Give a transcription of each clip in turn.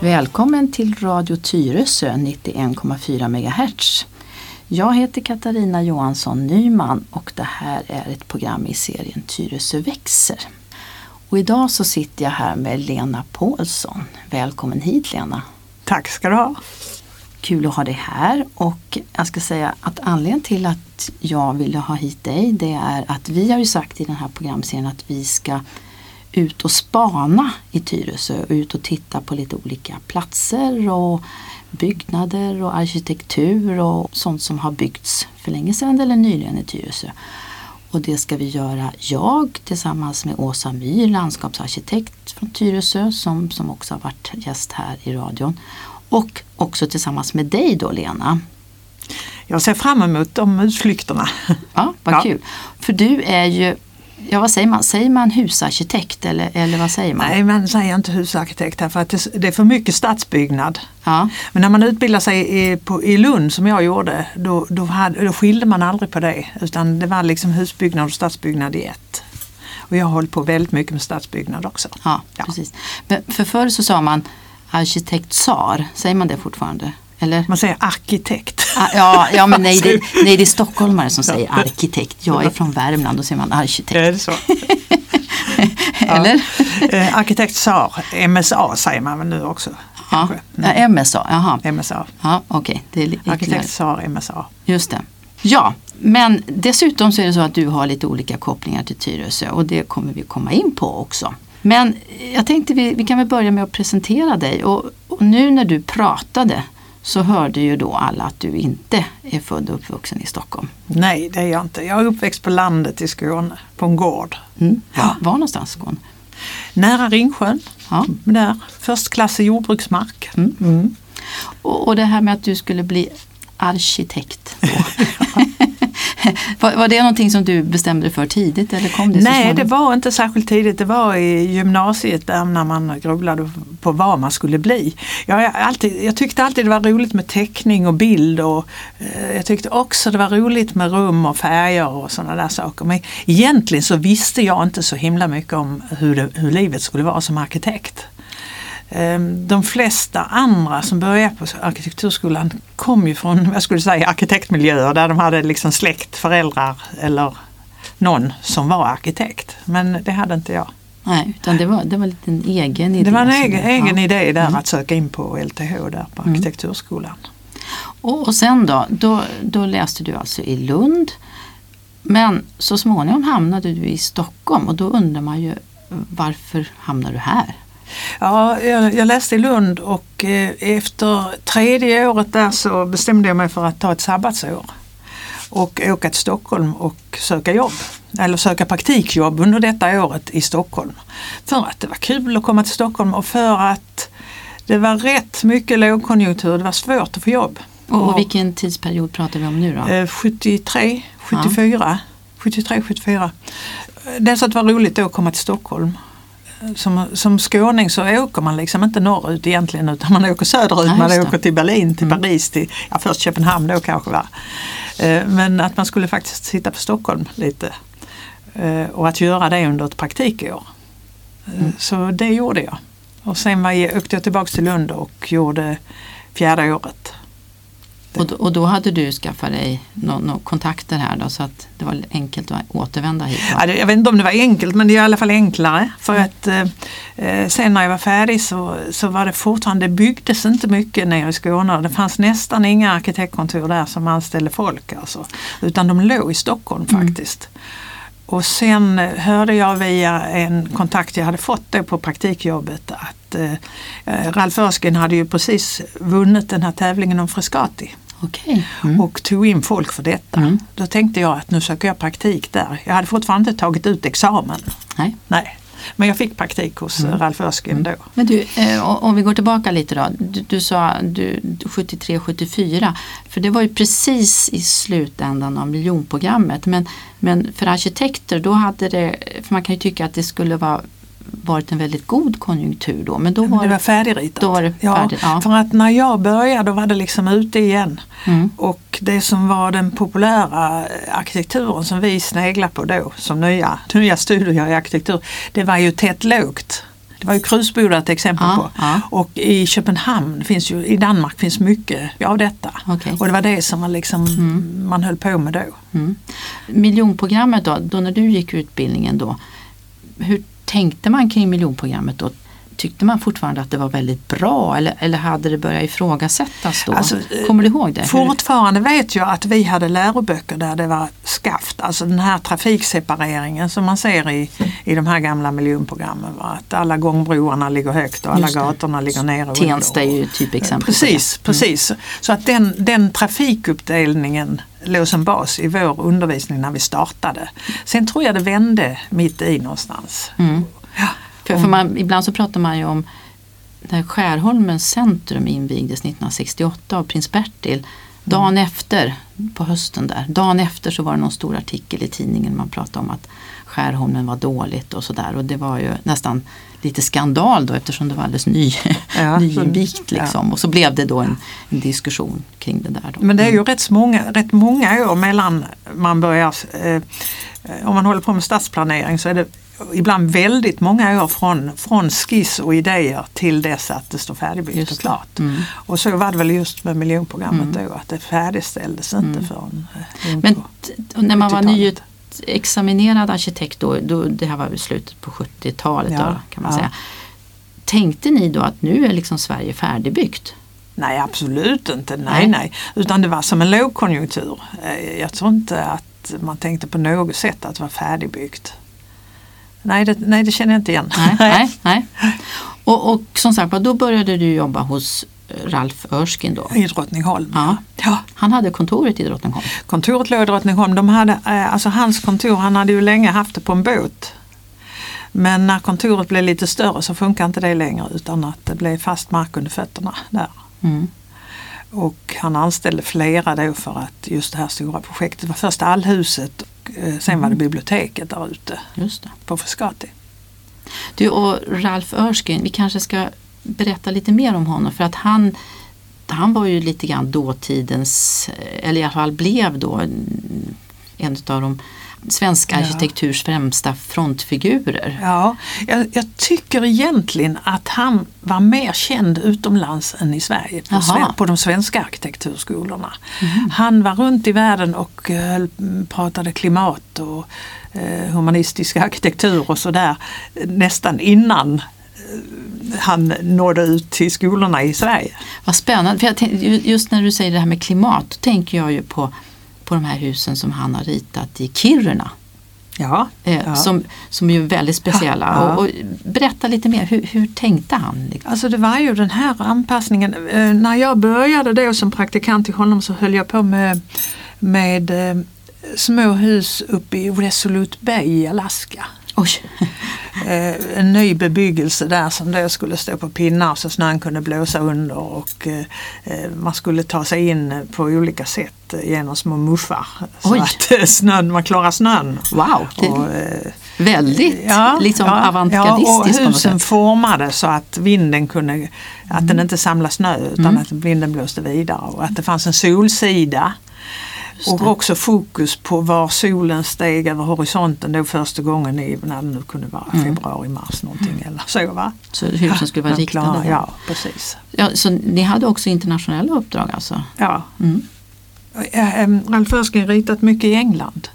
Välkommen till Radio Tyresö 91,4 MHz. Jag heter Katarina Johansson Nyman och det här är ett program i serien Tyresö växer. Och idag så sitter jag här med Lena Paulsson. Välkommen hit Lena! Tack ska du ha. Kul att ha dig här och jag ska säga att anledningen till att jag ville ha hit dig det är att vi har ju sagt i den här programserien att vi ska ut och spana i Tyresö och ut och titta på lite olika platser och byggnader och arkitektur och sånt som har byggts för länge sedan eller nyligen i Tyresö. Och det ska vi göra jag tillsammans med Åsa Myr, landskapsarkitekt från Tyresö som, som också har varit gäst här i radion. Och också tillsammans med dig då Lena. Jag ser fram emot de utflykterna. Ja, vad Ja. kul. För du är ju, ja vad säger man, säger man husarkitekt eller, eller vad säger man? Nej, man säger inte husarkitekt här för att det, det är för mycket stadsbyggnad. Ja, Men när man utbildar sig i, på, i Lund som jag gjorde, då, då, hade, då skilde man aldrig på det. Utan det var liksom husbyggnad och stadsbyggnad i ett. Och jag har hållit på väldigt mycket med stadsbyggnad också. ja, Ja. precis. Men för förr så sa man arkitektsar, säger man det fortfarande? Eller? Man säger arkitekt. Ah, Ja, ja men nej det, nej, det är stockholmare som säger arkitekt. Jag är från Värmland, då säger man arkitekt. Är det så? Eller? Eh, arkitekt SAR, MSA säger man väl nu också. Ja, kanske. ja, MSA, jaha. MSA. Ja, okej. Det är Arkitekt SAR, MSA. Just det. Ja, men dessutom så är det så att du har lite olika kopplingar till Tyresö och det kommer vi komma in på också. Men jag tänkte vi, vi kan väl börja med att presentera dig och, och nu när du pratade så hörde ju då alla att du inte är född och uppvuxen i Stockholm. Nej, det är jag inte. Jag är uppväxt på landet i Skåne, på en gård. Mm. Var, var någonstans i Skåne? Nära Ringsjön. Ja. Där. Förstklassig jordbruksmark. Mm. Och, och det här med att du skulle bli arkitekt. var, var det någonting som du bestämde dig för tidigt eller kom det så Nej, det var inte särskilt tidigt. Det var i gymnasiet där när man grubblade på vad man skulle bli. Jag, alltid, jag tyckte alltid det var roligt med teckning och bild och eh, jag tyckte också det var roligt med rum och färger och sådana där saker. Men egentligen så visste jag inte så himla mycket om hur, det, hur livet skulle vara som arkitekt. Ehm, De flesta andra som började på arkitekturskolan kom ju från, jag skulle säga arkitektmiljöer där de hade liksom släkt, föräldrar eller någon som var arkitekt. Men det hade inte jag. Nej, utan det var, det var lite en egen idé. Det var en egen, du- egen ja. idé där Mm. att söka in på LTH där på arkitekturskolan. Och, och sen då, då, då läste du alltså i Lund. Men så småningom hamnade du i Stockholm och då undrar man ju varför hamnar du här? Ja, jag, jag läste i Lund och eh, efter tredje året där så bestämde jag mig för att ta ett sabbatsår och åka till Stockholm och söka jobb. Eller söka praktikjobb under detta året i Stockholm. För att det var kul att komma till Stockholm och för att det var rätt mycket lågkonjunktur. Det var svårt att få jobb. Och, och vilken tidsperiod pratar vi om nu då? Eh, 73, 74, 73, 74. Dels att det var roligt då att komma till Stockholm. Som, som skåning så åker man liksom inte norrut egentligen utan man åker söderut. Ja, man åker till Berlin, till Mm. Paris, till ja, först Köpenhamn då kanske. Va? Eh, Men att man skulle faktiskt sitta på Stockholm lite. Eh, Och att göra det under ett praktikår. Eh, Mm. Så det gjorde jag. Och sen var jag, åkte jag tillbaka till Lund och gjorde fjärde året. Och då, och då hade du skaffat dig några nå kontakter här då så att det var enkelt att återvända hit? Ja, det- jag vet inte om det var enkelt men det är i alla fall enklare. För att eh, eh, sen när jag var färdig så, så var det fortfarande, det byggdes inte mycket nere i Skåne. Det fanns nästan inga arkitektkontor där som anställde folk. Alltså, utan de låg i Stockholm faktiskt. Och sen eh, hörde jag via en kontakt jag hade fått då på praktikjobbet att eh, Ralf Örsken hade ju precis vunnit den här tävlingen om Frescati Okej. Mm. och tog in folk för detta. Mm. Då tänkte jag att nu söker jag praktik där. Jag hade fortfarande inte tagit ut examen. Nej. Nej. Men jag fick praktik hos mm. Ralf Örsken då. Men du, eh, om vi går tillbaka lite då. Du, du sa du, 73-74, för det var ju precis i slutändan av miljonprogrammet. Men, men för arkitekter, då hade det, för man kan ju tycka att det skulle vara varit en väldigt god konjunktur då. Men då var det var färdigritat. Då var det färdigt, ja. För att när jag började då var det liksom ute igen. Mm. Och det som var den populära arkitekturen som vi sneglade på då som nya, nya studier i arkitektur, det var ju tätt lågt. Det var ju Krusboda ett exempel Ja, på. ja. Och i Köpenhamn finns ju, i Danmark finns mycket av detta. Okej. Och det var det som man, liksom, man höll på med då. Mm. Miljonprogrammet då, då när du gick utbildningen då, hur tänkte man kring miljonprogrammet då? Tyckte man fortfarande att det var väldigt bra eller, eller hade det börjat ifrågasättas då? Alltså, Kommer du ihåg det? Fortfarande vet jag att vi hade läroböcker där det var skaft, alltså den här trafiksepareringen som man ser i, i de här gamla miljonprogrammen. Va? Att alla gångbroarna ligger högt och alla Just det. gatorna ligger ner och Tensta är ju typexempel Precis, precis. Så att den, den trafikuppdelningen låg som bas i vår undervisning när vi startade. Sen tror jag det vände mitt i någonstans. Mm. Ja. För, för man, ibland så pratar man ju om när Skärholmens centrum invigdes 1968 av prins Bertil. Dagen Mm. efter, på hösten där, dagen efter så var det någon stor artikel i tidningen man pratade om att Skärholmen var dåligt och sådär och det var ju nästan lite skandal då eftersom det var alldeles ny, Ja, nyinvigt liksom. Och så blev det då en, en diskussion kring det där. Då. Men det är ju rätt så många, rätt många år mellan man börjar, eh, om man håller på med stadsplanering så är det ibland väldigt många år från, från skiss och idéer till dess att det står färdigbyggt Just och klart. Mm. Och så var det väl just med miljonprogrammet då att det färdigställdes inte förrän eh, Men när man var 70-talet. Nyutexaminerad arkitekt då, då, det här var slutet på 70-talet Ja, då, kan man ja. säga. Tänkte ni då att nu är liksom Sverige färdigbyggt? Nej absolut inte, nej Nej. nej. Utan det var som en lågkonjunktur. Eh, Jag tror inte att man tänkte på något sätt att det var färdigbyggt. Nej det, nej, det känner jag inte igen. Nej, nej, nej. Och, och som sagt då började du jobba hos Ralf Örskin då. I Drottningholm. Ja. Ja. Han hade kontoret i Drottningholm. Kontoret låg i Drottningholm. De hade, eh, alltså hans kontor, han hade ju länge haft det på en båt. Men när kontoret blev lite större så funkar inte det längre utan att det blev fast mark under fötterna där. Mm. Och han anställde flera då för att just det här stora projektet det var först allhuset och eh, sen var det biblioteket där ute på Frescati. Du och Ralf Örskin, vi kanske ska berätta lite mer om honom för att han han var ju lite grann dåtidens, eller i alla fall blev då en, av de svenska Ja. arkitekturs främsta frontfigurer. Ja, jag, jag tycker egentligen att han var mer känd utomlands än i Sverige på, sven, på de svenska arkitekturskolorna. Han var runt i världen och eh, höll- pratade klimat och eh, humanistisk arkitektur och sådär eh, nästan innan han nådde ut till skolorna i Sverige. Vad spännande, för tänk, ju- just när du säger det här med klimat, då tänker jag ju på, på de här husen som han har ritat i Kiruna. Ja, Eh, ja. som, som ju är väldigt speciella. Ja. Och, och berätta lite mer, hur, hur tänkte han? Alltså det var ju den här anpassningen. Eh, när jag började då som praktikant i honom så höll jag på med, med eh, små hus uppe i Resolute Bay i Alaska. Oj, Eh, en ny bebyggelse där som då skulle stå på pinnar så snön kunde blåsa under och eh, eh, man skulle ta sig in på olika sätt genom små muffar. Så Oj. att snön, man klarar snön. wow, Och, väldigt liksom Ja, avantgardistiskt och på något husen sätt. formade så att vinden kunde, att Mm. den inte samlade snö utan att vinden blåste vidare och att det fanns en solsida. Och också fokus på var solen steg över horisonten då första gången i, när det nu kunde vara Mm. februari, mars någonting eller så va. Så husen skulle vara riktade. där. Ja, precis. Ja, så ni hade också internationella uppdrag alltså? Ja. Mm. Eh, eh, Ralf Erskine ritat mycket i England.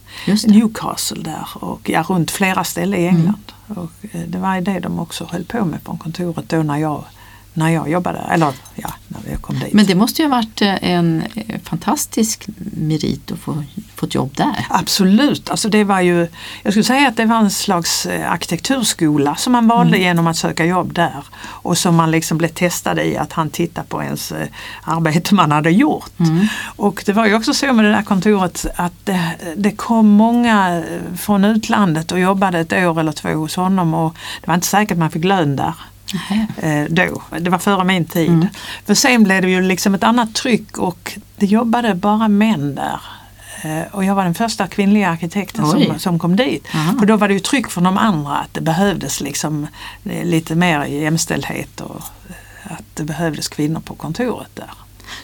Newcastle där och ja, runt flera ställen i England. Och eh, det var det de också höll på med på kontoret då när jag, när jag jobbade, eller ja, när jag kom dit. Men det måste ju ha varit eh, en eh, fantastisk merit att få, få ett jobb där. Absolut, alltså det var ju, jag skulle säga att det var en slags eh, arkitekturskola som man valde genom att söka jobb där. Och som man liksom blev testad i att han tittade på ens arbete man hade gjort. Och det var ju också så med det där kontoret att det, det kom många från utlandet och jobbade ett år eller två hos honom och det var inte säkert man fick lön där. Eh, då. Det var före min tid. För sen blev det ju liksom ett annat tryck och det jobbade bara män där. Eh, Och jag var den första kvinnliga arkitekten Oj. som, som kom dit. Aha. För då var det ju tryck från de andra att det behövdes liksom eh, lite mer jämställdhet och eh, att det behövdes kvinnor på kontoret där.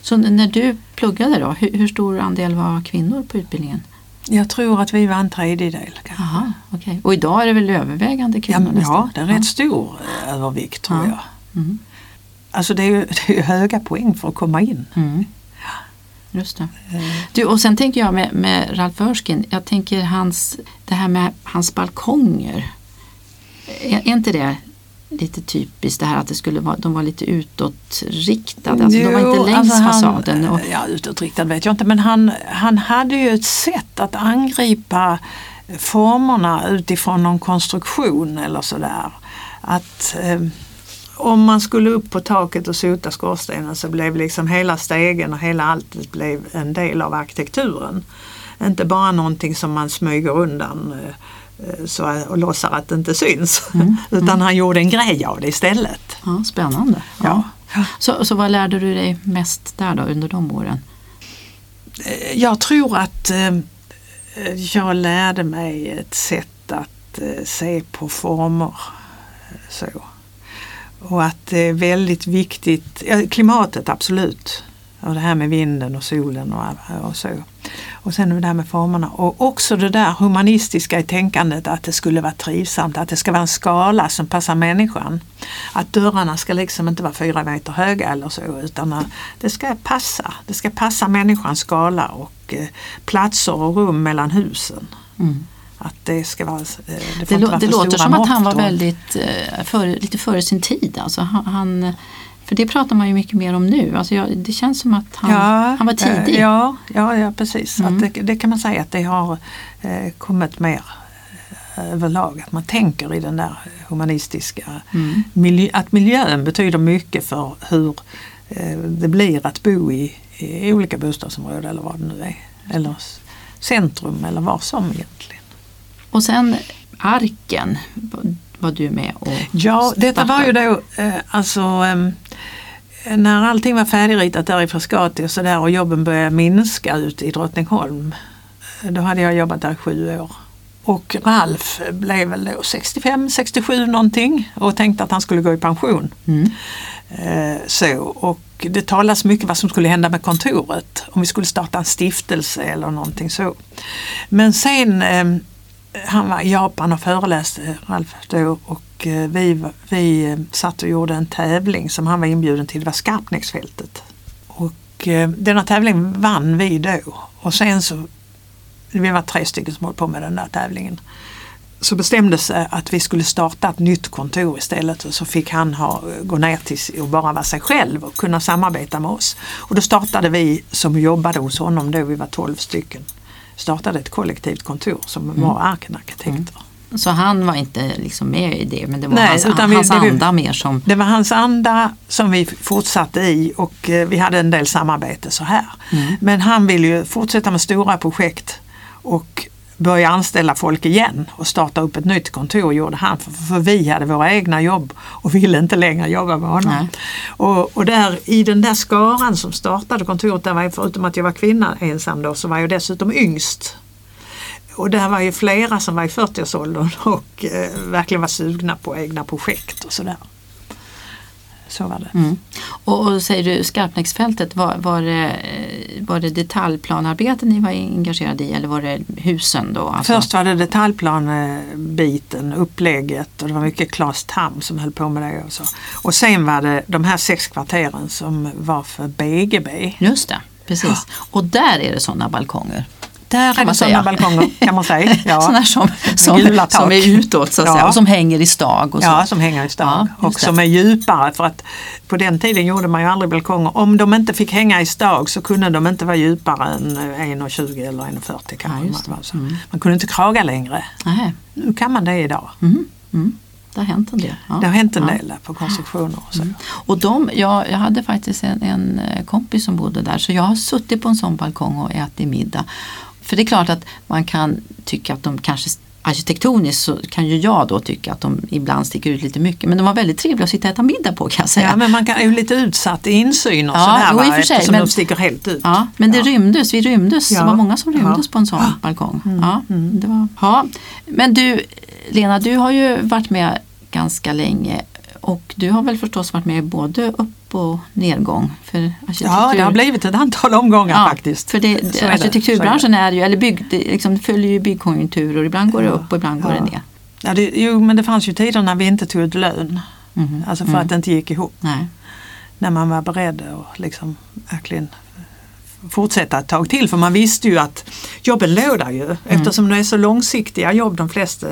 Så när du pluggade då, hur, hur stor andel var kvinnor på utbildningen? Jag tror att vi var en tredjedel. Aha, okej. Och idag är det väl övervägande Ja, kvinnor nästan? ja, det är rätt stor eh, övervikt tror Ja. jag. Mm. Alltså det är, ju, det är ju höga poäng för att komma in. Mm. Just det. Du, och sen tänker jag med, med Ralf Örskin, jag tänker hans, det här med hans balkonger. Är, är inte det lite typiskt det här att det skulle vara, de var lite utåtriktade? Alltså, de var Jo, inte längs alltså han- fasaden. Och, Ja, utåtriktad vet jag inte men han, han hade ju ett sätt att angripa formerna utifrån någon konstruktion eller sådär. Att eh, om man skulle upp på taket och sota skorstenen så blev liksom hela stegen och hela alltet blev en del av arkitekturen. Inte bara någonting som man smyger undan eh, så, och låtsar att det inte syns. Utan han gjorde en grej av det istället. ja, spännande. Ja. Så, så vad lärde du dig mest där då under de åren? Jag tror att eh, jag lärde mig ett sätt att eh, se på former. eh, Så. Och att det är väldigt viktigt, ja, klimatet absolut. Och det här med vinden och solen och, och så. Och sen det här med formerna. Och också det där humanistiska i tänkandet att det skulle vara trivsamt, att det ska vara en skala som passar människan. Att dörrarna ska liksom inte vara fyra meter höga eller så utan det ska passa. Det ska passa människans skala och eh, platser och rum mellan husen. Mm. Att det ska vara, eh, det Det, lå- det för låter som att han var väldigt eh, före, lite före sin tid. Alltså han, han, för det pratar man ju mycket mer om nu. Alltså jag, det känns som att han, han var tidig. eh, Ja, ja, ja precis. Mm. Det, det kan man säga att det har eh, kommit mer eh, överlag. Att man tänker i den där humanistiska Mm. miljö, att miljön betyder mycket för hur eh, det blir att bo i, i olika bostadsområden eller vad det nu är. Eller centrum eller var som egentligen. Och sen arken var- du med och Ja, detta var ju startade. då eh, alltså ehm, när allting var färdigritat där i Frescati och sådär och jobben började minska ute i Drottningholm. Då hade jag jobbat där sju år. Och Ralf blev väl då 65, 67 någonting och tänkte att han skulle gå i pension. Mm. Eh, så, och det talas mycket vad som skulle hända med kontoret. Om vi skulle starta en stiftelse eller någonting så. Men sen, eh, han var i Japan och föreläste, Ralf då, och eh, vi, vi eh, satt och gjorde en tävling som han var inbjuden till, det var Skarpnäcksfältet. Och eh, denna tävling vann vi då. Och sen så, vi var tre stycken som höll på med den där tävlingen så bestämdes det att vi skulle starta ett nytt kontor istället och så fick han ha, gå ner till och bara vara sig själv och kunna samarbeta med oss. Och då startade vi som jobbade hos honom då, vi var 12 stycken, startade ett kollektivt kontor som var arkenarkitekter. Så han var inte liksom med i det men det var Nej, hans, utan vi- hans anda mer som Det var hans anda som vi fortsatte i och eh, vi hade en del samarbete så här. Men han ville ju fortsätta med stora projekt och börja anställa folk igen och starta upp ett nytt kontor gjorde han för, för vi hade våra egna jobb och ville inte längre jobba med honom. Nej. Och, och där i den där skaran som startade kontoret, där var jag, förutom att jag var kvinna ensam då, så var jag dessutom yngst. Och där var ju flera som var i 40-årsåldern och eh, verkligen var sugna på egna projekt och sådär. Så var det. Mm. Och, och säger du Skarpnäcksfältet, var, var, det, eh, var det detaljplanarbeten ni var engagerade i eller var det husen då? Alltså- Först var det detaljplanebiten, upplägget och det var mycket Claes Tam som höll på med det. Och, så. och sen var det de här sex kvarteren som var för BGB. Just det, precis. Och där är det sådana balkonger. Där Kan man det säga. balkonger kan man säga. Ja. Sådana som, som, som är utåt så att Ja. säga och som hänger i stag. Och så. Ja, som hänger i stag Ja, och det. som är djupare för att på den tiden gjorde man ju aldrig balkonger. Om de inte fick hänga i stag så kunde de inte vara djupare än 1,20 eller 1,40 Ja, kanske. det. man. Mm. man kunde inte kraga längre. Nej. Nu kan man det idag. Mm. Mm. Det har hänt en del. Ja. Det har hänt en Ja. del där på konstruktioner och så. Och de, jag, jag hade faktiskt en, en eh, kompis som bodde där så jag har suttit på en sån balkong och ätit middag. För det är klart att man kan tycka att de kanske arkitektoniskt så kan ju jag då tycka att de ibland sticker ut lite mycket. Men de var väldigt trevliga att sitta och äta middag på kan jag säga. Ja, men man kan, är ju lite utsatt i insyn och Ja, sådär va, för sig, eftersom men- de sticker helt ut. Ja, men det Ja. rymdes, vi rymdes, Ja. det var många som rymdes Ja. på en sån balkong. Ja, det var, ja. Men du Lena, du har ju varit med ganska länge och du har väl förstås varit med både upp och nedgång för arkitektur? Ja, det har blivit ett antal omgångar Ja, faktiskt. För det, Så är det, arkitekturbranschen är, ju, eller bygg, det liksom följer ju byggkonjunkturer, ibland går det upp och ibland går Ja. det ner. Ja, det, jo, men det fanns ju tider när vi inte tog ut lön. Mhm. Alltså för att det inte gick ihop. Nej. När man var beredd att liksom verkligen fortsätta ett tag till. För man visste ju att jobben låg där ju. Eftersom det är så långsiktiga jobb de flesta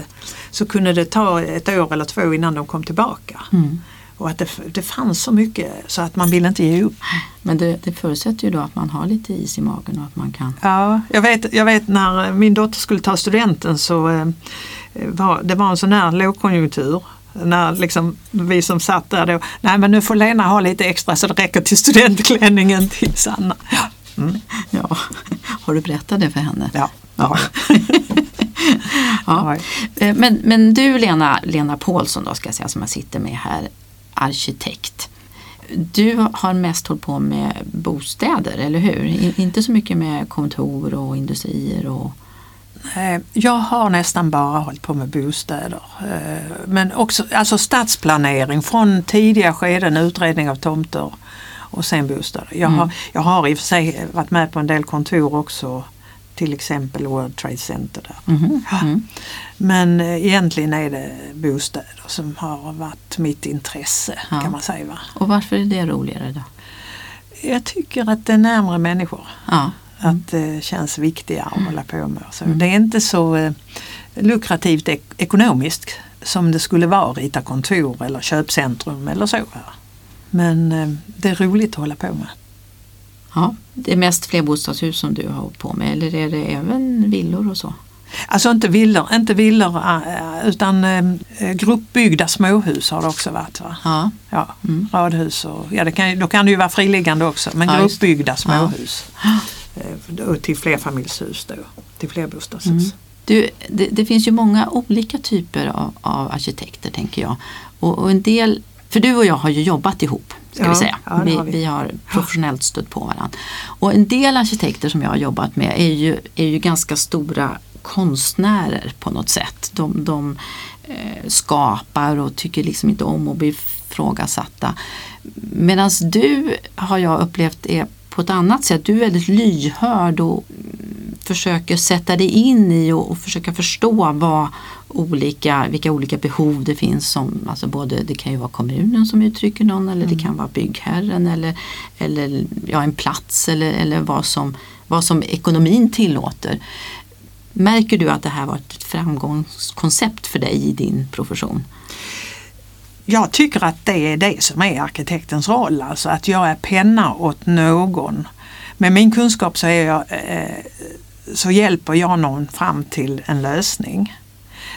så kunde det ta ett år eller två innan de kom tillbaka. Mm. Och att det, det fanns så mycket så att man ville inte ge upp. Men det, det förutsätter ju då att man har lite is i magen och att man kan Ja, jag vet, jag vet när min dotter skulle ta studenten så eh, var det var en sån här lågkonjunktur. När liksom vi som satt där då, nej men nu får Lena ha lite extra så det räcker till studentklänningen till Sanna. Mm, Ja, har du berättat det för henne? ja. Ja. ja. Ja. Eh, Men, men du Lena, Lena Paulsson då ska jag säga som jag sitter med här, arkitekt. Du har mest hållit på med bostäder, eller hur? Inte så mycket med kontor och industrier och Jag har nästan bara hållit på med bostäder. Eh, Men också alltså stadsplanering från tidiga skeden, utredning av tomter och sen bostäder. Jag, har, jag har i och för sig varit med på en del kontor också. Till exempel World Trade Center där. Mhm, Ja. mm. Men eh, egentligen är det bostäder som har varit mitt intresse Ja. kan man säga. Va? Och varför är det roligare då? Jag tycker att det är närmare människor. Ja, Att det känns viktigare att hålla på med. Så Det är inte så eh, lukrativt ek- ekonomiskt som det skulle vara att rita kontor eller köpcentrum eller så. Men eh, det är roligt att hålla på med. Ja. Det är mest flerbostadshus som du har på med eller är det även villor och så? Alltså inte villor, inte villor eh, utan eh, gruppbyggda småhus har det också varit. Va? Ja, Ja, Mm. radhus och ja, det kan, då kan det ju vara friliggande också men Ja, gruppbyggda småhus. Eh, Och till flerfamiljshus då, till flerbostadshus. Mm. Du, det, det finns ju många olika typer av, av arkitekter tänker jag. Och, och en del, för du och jag har ju jobbat ihop ska Ja, vi säga. ja, vi, har vi. vi har professionellt stött på varandra. Och en del arkitekter som jag har jobbat med är ju, är ju ganska stora konstnärer på något sätt. De, de eh, skapar och tycker liksom inte om att bli ifrågasatta. Medan du har jag upplevt är på ett annat sätt. Du är väldigt lyhörd och försöker sätta dig in i och, och försöka förstå vad olika, vilka olika behov det finns. Som, alltså både, det kan ju vara kommunen som uttrycker någon eller det kan vara byggherren eller, eller ja, en plats eller, eller vad, som, vad som ekonomin tillåter. Märker du att det här var ett framgångskoncept för dig i din profession? Jag tycker att det är det som är arkitektens roll, alltså att jag är penna åt någon. Med min kunskap så, är jag, eh, så hjälper jag någon fram till en lösning.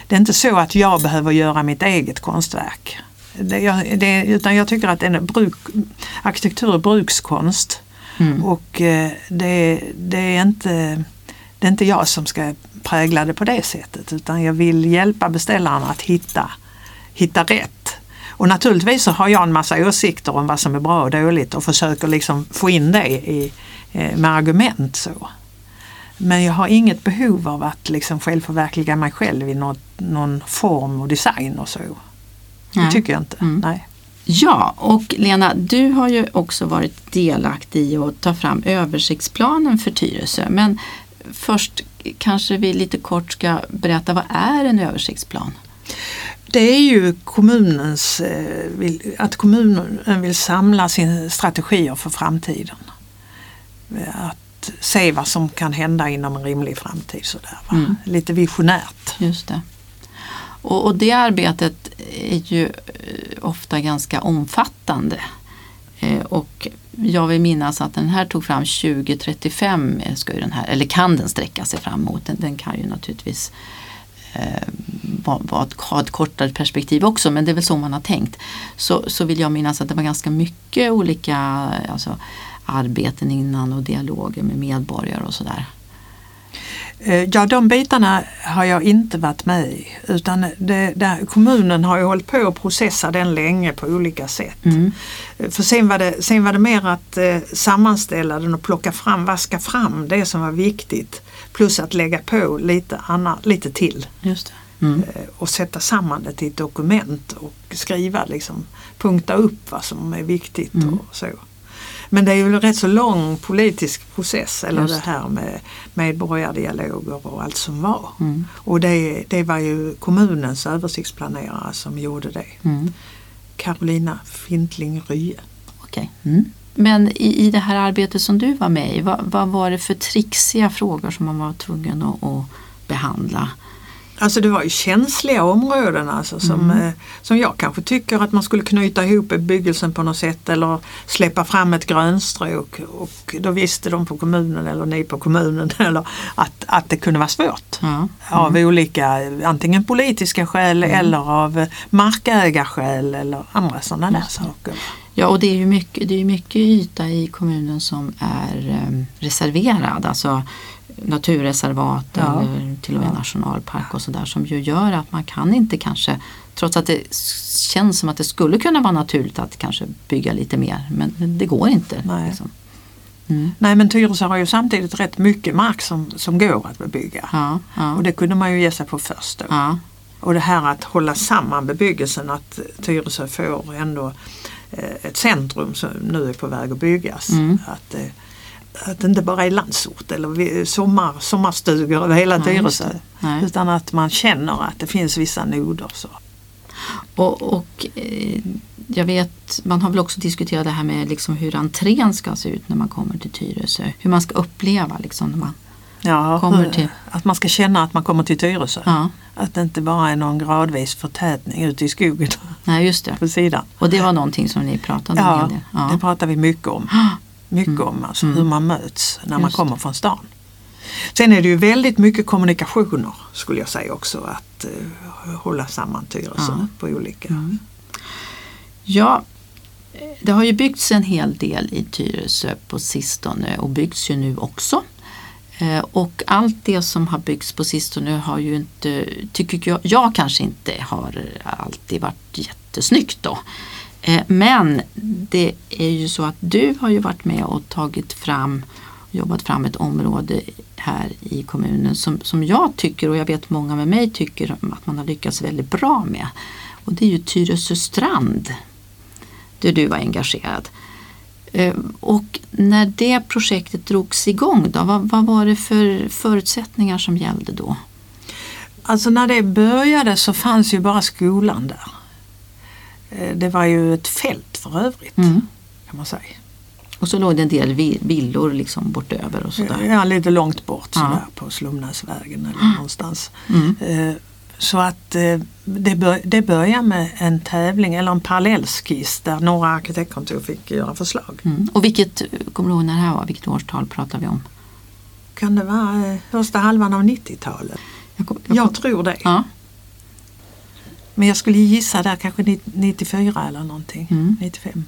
Det är inte så att jag behöver göra mitt eget konstverk. Det, jag, det, utan jag tycker att en bruk, arkitektur är brukskonst. Mm. Och eh, det, det, är inte, det är inte jag som ska prägla det på det sättet utan jag vill hjälpa beställaren att hitta, hitta rätt. Och naturligtvis så har jag en massa åsikter om vad som är bra och dåligt och försöker liksom få in det i, eh, med argument. så. Men jag har inget behov av att liksom självförverkliga mig själv i något, någon form och design och så. Det Nej. tycker jag inte. Mm. Nej. Ja, och Lena, du har ju också varit delaktig i att ta fram översiktsplanen för Tyresö. Men först kanske vi lite kort ska berätta vad är en översiktsplan? Det är ju kommunens, eh, att kommunen vill samla sina strategier för framtiden. Eh, Att se vad som kan hända inom en rimlig framtid. Sådär? Mm. Lite visionärt. Just det. Och, och det arbetet är ju eh, ofta ganska omfattande. Eh, och jag vill minnas att den här tog fram 2035, eh, ska den här, eller kan den sträcka sig fram emot. Den, den kan ju naturligtvis eh, vara- vara ett- ha ett kortare perspektiv också men det är väl så man har tänkt. Så, så vill jag minnas att det var ganska mycket olika alltså, arbeten innan och dialoger med medborgare och sådär. Eh, Ja, de bitarna har jag inte varit med i. Utan det, där, kommunen har ju hållit på att processa den länge på olika sätt. Mm. Eh, För sen var, det, sen var det mer att eh, sammanställa den och plocka fram, vaska fram det som var viktigt. Plus att lägga på lite, annat, lite till. Just. Mm. Eh, och sätta samman det till ett dokument och skriva, liksom, punkta upp vad som är viktigt Mm. och så. Men det är ju en rätt så lång politisk process, eller Just det här med medborgardialoger och allt som var. Mm. Och det, det var ju kommunens översiktsplanerare som gjorde det. Mm. Carolina Fintling Rye. Okej. Mm. Men i, i det här arbetet som du var med i, vad, vad var det för trixiga frågor som man var tvungen att, att behandla? Alltså det var ju känsliga områden alltså som, Mm. eh, som jag kanske tycker att man skulle knyta ihop bebyggelsen på något sätt eller släppa fram ett grönstråk och då visste de på kommunen eller ni på kommunen eller att, att det kunde vara svårt. Ja. Av olika, antingen politiska skäl Mm. eller av markägarskäl eller andra sådana där saker. Ja, och det är ju mycket, det är mycket yta i kommunen som är eh, reserverad, alltså naturreservat Ja. eller till och med Ja. nationalpark och sådär som ju gör att man kan inte kanske, trots att det känns som att det skulle kunna vara naturligt att kanske bygga lite mer, men det går inte. Nej. Liksom. Mm. Nej men Tyresö har ju samtidigt rätt mycket mark som, som går att bebygga. Ja, Och det kunde man ju ge sig på först då. Och det här att hålla samman bebyggelsen, att Tyresö får ändå eh, ett centrum som nu är på väg att byggas. Mm. Att, eh, att det inte bara är landsort eller sommar, sommarstugor över hela Tyresö. Utan att man känner att det finns vissa noder. Så. Och, och eh, jag vet, man har väl också diskuterat det här med liksom hur entrén ska se ut när man kommer till Tyresö. Hur man ska uppleva liksom när man Ja, Kommer till- Att man ska känna att man kommer till Tyresö. Ja, Att det inte bara är någon gradvis förtätning ute i skogen nej just det. på sidan. Och det var någonting som ni pratade om Ja, del. det Ja. pratar vi mycket om. Mycket Mm. om alltså Mm. hur man möts när man Just kommer från stan. Sen är det ju väldigt mycket kommunikationer skulle jag säga också att eh, hålla samman Tyresö Ja. på olika. Mm. ja, det har ju byggts en hel del i Tyresö på sistone och byggs ju nu också. Eh, Och allt det som har byggts på sistone har ju inte, tycker jag, jag kanske inte har alltid varit jättesnyggt då. Eh, men det är ju så att du har ju varit med och tagit fram, jobbat fram ett område här i kommunen som, som jag tycker och jag vet många med mig tycker att man har lyckats väldigt bra med. Och det är ju Tyresö strand där du var engagerad. Eh, och när det projektet drogs igång då, vad, vad var det för förutsättningar som gällde då? Alltså när det började så fanns ju bara skolan där. Eh, Det var ju ett fält för övrigt Mm. kan man säga. Och så låg det en del vi- villor liksom bortöver och sådär. Ja, lite långt bort Ja. sådär på Slumnäsvägen eller någonstans. Mm. Eh, Så att eh, det, bör, det börjar med en tävling eller en parallellskiss där några arkitektkontor fick göra förslag. Mm. Och vilket, kommer du ihåg när det här var? Vilket årtal pratar vi om? Kan det vara första halvan av 90-talet? Jag jag Jag tror det. ja. Men jag skulle gissa där kanske 90 94 eller någonting. Mm. 95.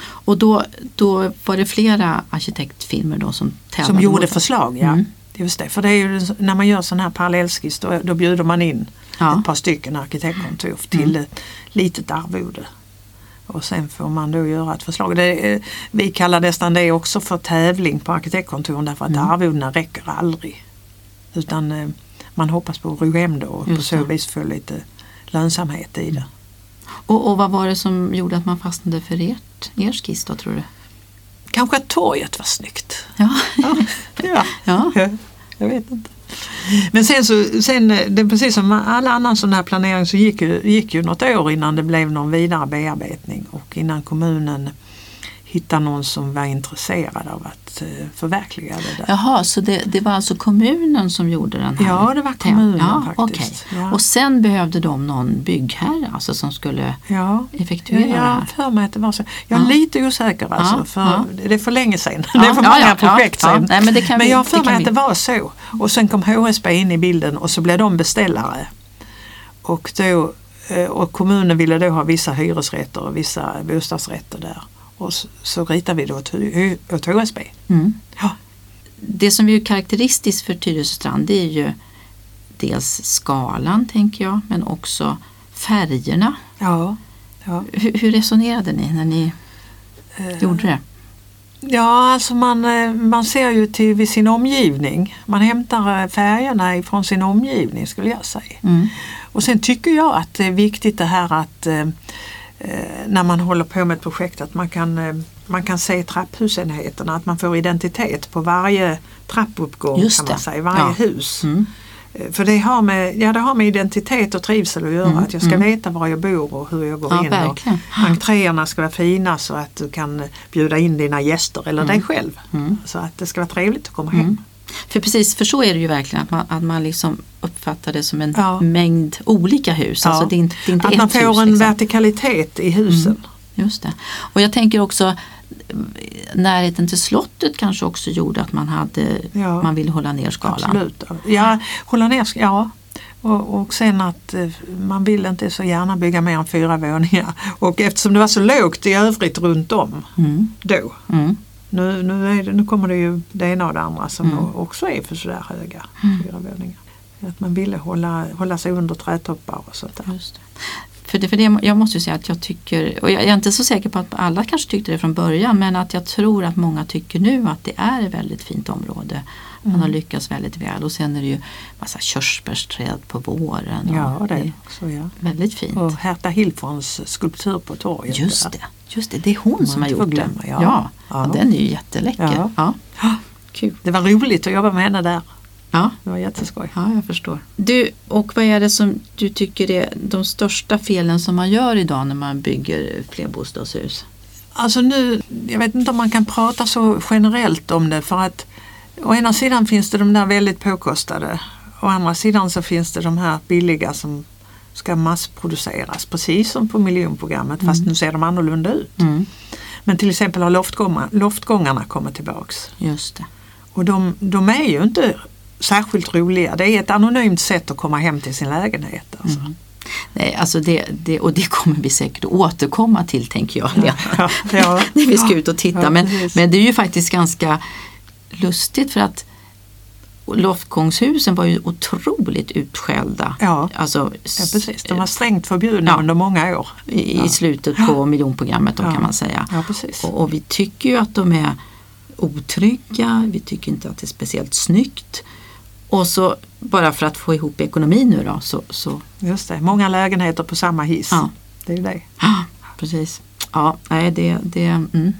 Och då, då var det flera arkitektfirmor då som tävlade Som gjorde mot- förslag, ja. Mm. Just det, för det är ju, när man gör sån här parallellskiss då, då bjuder man in Ja. ett par stycken arkitektkontor till Mm. ett litet arvode. Och sen får man då göra ett förslag. Det, är- vi kallar nästan det också för tävling på arkitektkontoren därför att Mm. arvodena räcker aldrig. Utan eh, man hoppas på att ro hem då och på Just så det. vis få lite lönsamhet i det. Och, och vad var det som gjorde att man fastnade för ert, er skiss då tror du? Kanske att torget var snyggt. Ja, Ja, ja. ja. Ja, jag vet inte. Men sen så, sen, det är precis som alla annan sån här planering så gick gick ju något år innan det blev någon vidare bearbetning och innan kommunen hittade någon som var intresserad av att eh, förverkliga det där. Jaha, så det, det var alltså kommunen som gjorde den här? Ja, det var kommunen ja, faktiskt. okej. Ja. Och sen behövde de någon byggherre alltså, som skulle Ja, effektuera jag det här? för mig att det var så. Jag är Ja. lite osäker alltså, Ja, för ja. det är för länge sedan. Ja, det är för ja, många ja, projekt ja, ja. sedan. Nej, men det kan vi- jag har för mig att det var så. Och sen kom HSB in i bilden och så blev de beställare. Och, då, eh, och kommunen ville då ha vissa hyresrätter och vissa bostadsrätter där. Och så, så ritade vi då åt, HSB. Mm. Ja. det som är karaktäristiskt för Tyresöstrand det är ju dels skalan tänker jag men också färgerna. Ja, ja. Hur, hur resonerade ni när ni Eh, gjorde det? Ja, alltså man, eh, man ser ju till sin omgivning. Man hämtar eh, färgerna ifrån sin omgivning skulle jag säga. Mm. Och sen tycker jag att det är viktigt det här att eh, när man håller på med ett projekt att man kan, eh, man kan se trapphusenheterna, att man får identitet på varje trappuppgång Just kan man det. säga, varje Ja. hus. Mm. Eh, För det har, med, ja, det har med identitet och trivsel att göra, Mm, att jag ska mm. veta var jag bor och hur jag går Ja, in. verkligen. Och entréerna ska vara fina så att du kan bjuda in dina gäster eller dig själv. Mm. Så att det ska vara trevligt att komma hem. För precis, för så är det ju verkligen att man, att man liksom uppfattar det som en Ja. mängd olika hus. Ja. Alltså det är inte, det är inte Att man får hus. en liksom. vertikalitet i husen. Just det. Och jag tänker också närheten till slottet kanske också gjorde att man, hade, Ja. man ville hålla ner skalan. Absolut. Ja, hålla ner, ja. Och, och sen att eh, man vill inte så gärna bygga mer än fyra våningar. Och eftersom det var så lågt i övrigt runt om Mm. då. Mm. Nu, nu, är det, nu kommer det ju det ena och det andra som Mm. också är för sådär höga fyra våningar. Att man ville hålla, hålla sig under trädtoppar och sånt där. Just det. För det, för det, jag måste ju säga att jag tycker, och jag är inte så säker på att alla kanske tyckte det från början, men att jag tror att många tycker nu att det är ett väldigt fint område. Man Mm. har lyckats väldigt väl och sen är det ju massa körsbärsträd på våren. och Ja, det är också ja. Väldigt fint. Och Herta Hilfons skulptur på torget. Just det, just det, det är hon som har gjort den. ja. Ja. Ja. Den är ju jätteläcker. Ja. Ja. Kul. Det var roligt att jobba med henne där. Ja. Det var jätteskoj. Ja, jag förstår. Du, och vad är det som du tycker är de största felen som man gör idag när man bygger flerbostadshus? Alltså nu, jag vet inte om man kan prata så generellt om det för att å ena sidan finns det de där väldigt påkostade. Å andra sidan så finns det de här billiga som ska massproduceras precis som på miljonprogrammet fast nu ser de annorlunda ut. Mm. Men till exempel har loftgångar, loftgångarna kommit tillbaks. Just det. Och de, de är ju inte särskilt roliga. Det är ett anonymt sätt att komma hem till sin lägenhet. Alltså. Nej, alltså det, det, och det kommer vi säkert återkomma till tänker jag. Lena. Ja, ja. när vi ska ut och titta. Ja, men, men det är ju faktiskt ganska lustigt för att loftgångshusen var ju otroligt utskällda. Ja. Alltså, Ja, precis. De var strängt förbjudna Ja. under många år. i, Ja. slutet på miljonprogrammet då, Ja. kan man säga. Ja, precis. Och, och vi tycker ju att de är otrygga, vi tycker inte att det är speciellt snyggt. Och så bara för att få ihop ekonomin nu då så, så Just det, många lägenheter på samma hiss. Ja. Det är ju det. Ja, precis. Ja, nej, det, det, mm.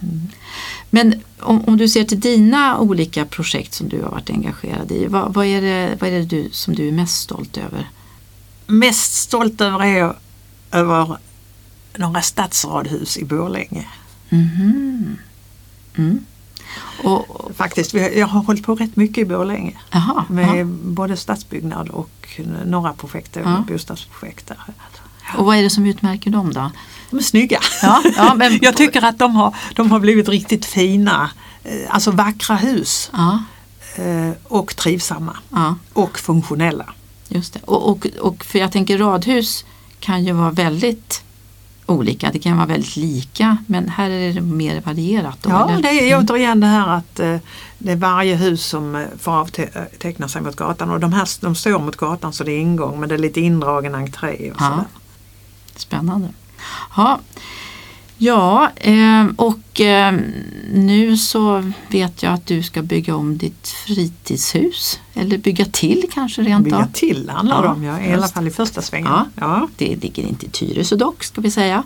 Men om, om du ser till dina olika projekt som du har varit engagerad i, vad, vad är det, vad är det du, som du är mest stolt över? Mest stolt över är jag över några stadsradhus i Borlänge. Mhm. Mm. Och, Faktiskt, jag har hållit på rätt mycket i Borlänge aha, med ja. både stadsbyggnad och några projekt, Ja. bostadsprojekt. Där. Och vad är det som utmärker dem då? De är snygga. Ja, ja, men- jag tycker att de har, de har blivit riktigt fina, eh, alltså vackra hus Ja, eh, och trivsamma ja och funktionella. just det. Och, och, och för jag tänker radhus kan ju vara väldigt olika, det kan vara väldigt lika men här är det mer varierat. Då, Ja, eller? det är återigen det här att eh, det är varje hus som får avteckna sig mot gatan och de här de står mot gatan så det är ingång men det är lite indragen entré och Ja. sådär. Spännande. Ja, ja eh, och eh, nu så vet jag att du ska bygga om ditt fritidshus. Eller bygga till kanske rent Bygga av. till handlar det Ja, om, ja, i alla fall i första svängen. Ja. Ja. Det ligger inte i Tyresö dock ska vi säga.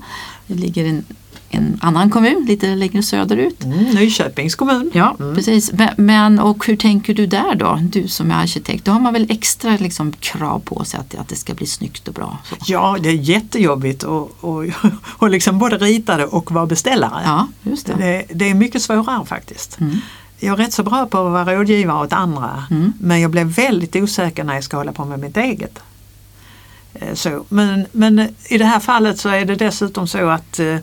Det ligger en, en annan kommun lite längre söderut. Mm, Nyköpings kommun. Ja, Mm. precis. Men, och hur tänker du där då? Du som är arkitekt, då har man väl extra liksom, krav på sig att, att det ska bli snyggt och bra? Så. Ja, det är jättejobbigt att och, och liksom både rita det och vara beställare. Ja, just det. Det, det är mycket svårare faktiskt. Mm. Jag är rätt så bra på att vara rådgivare åt andra Mm. men jag blev väldigt osäker när jag ska hålla på med mitt eget. Eh, Så, men, men i det här fallet så är det dessutom så att eh,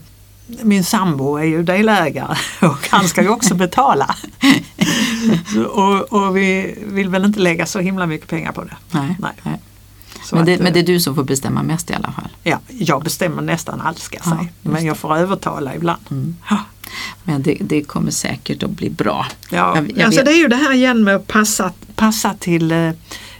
min sambo är ju delägare och han ska ju också betala. Och, och vi vill väl inte lägga så himla mycket pengar på det. Nej, Nej. nej. Men, det, att, men det eh, är du som får bestämma mest i alla fall. ja, jag bestämmer nästan allt ska jag Ja, säga. Men jag får övertala ibland. Mm. Ja. Men det, det kommer säkert att bli bra. Ja, Jag- jag alltså vet. det är ju det här igen med att passa, passa, till, eh,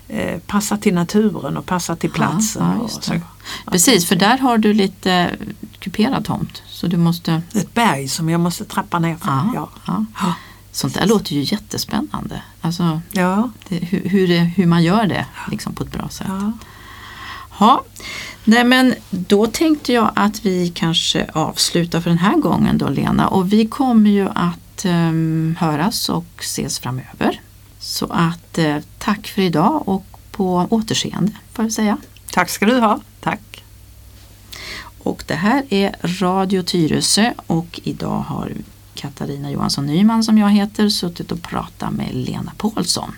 eh, passa till naturen och passa till platsen. Ja, ja. Precis, för där har du lite kuperad tomt. Så du måste... Ett berg som jag måste trappa ner för. Ja, Ja. ja. Sånt där låter ju jättespännande. Alltså, Ja. det, hur, hur, det, hur man gör det liksom på ett bra sätt. Ja. Ja, nej men då tänkte jag att vi kanske avslutar för den här gången då Lena och vi kommer ju att ehm, höras och ses framöver. Så att eh, tack för idag och på återseende får jag säga. Tack ska du ha. Och det här är Radio Tyresö och idag har Katarina Johansson Nyman som jag heter suttit och pratat med Lena Paulsson.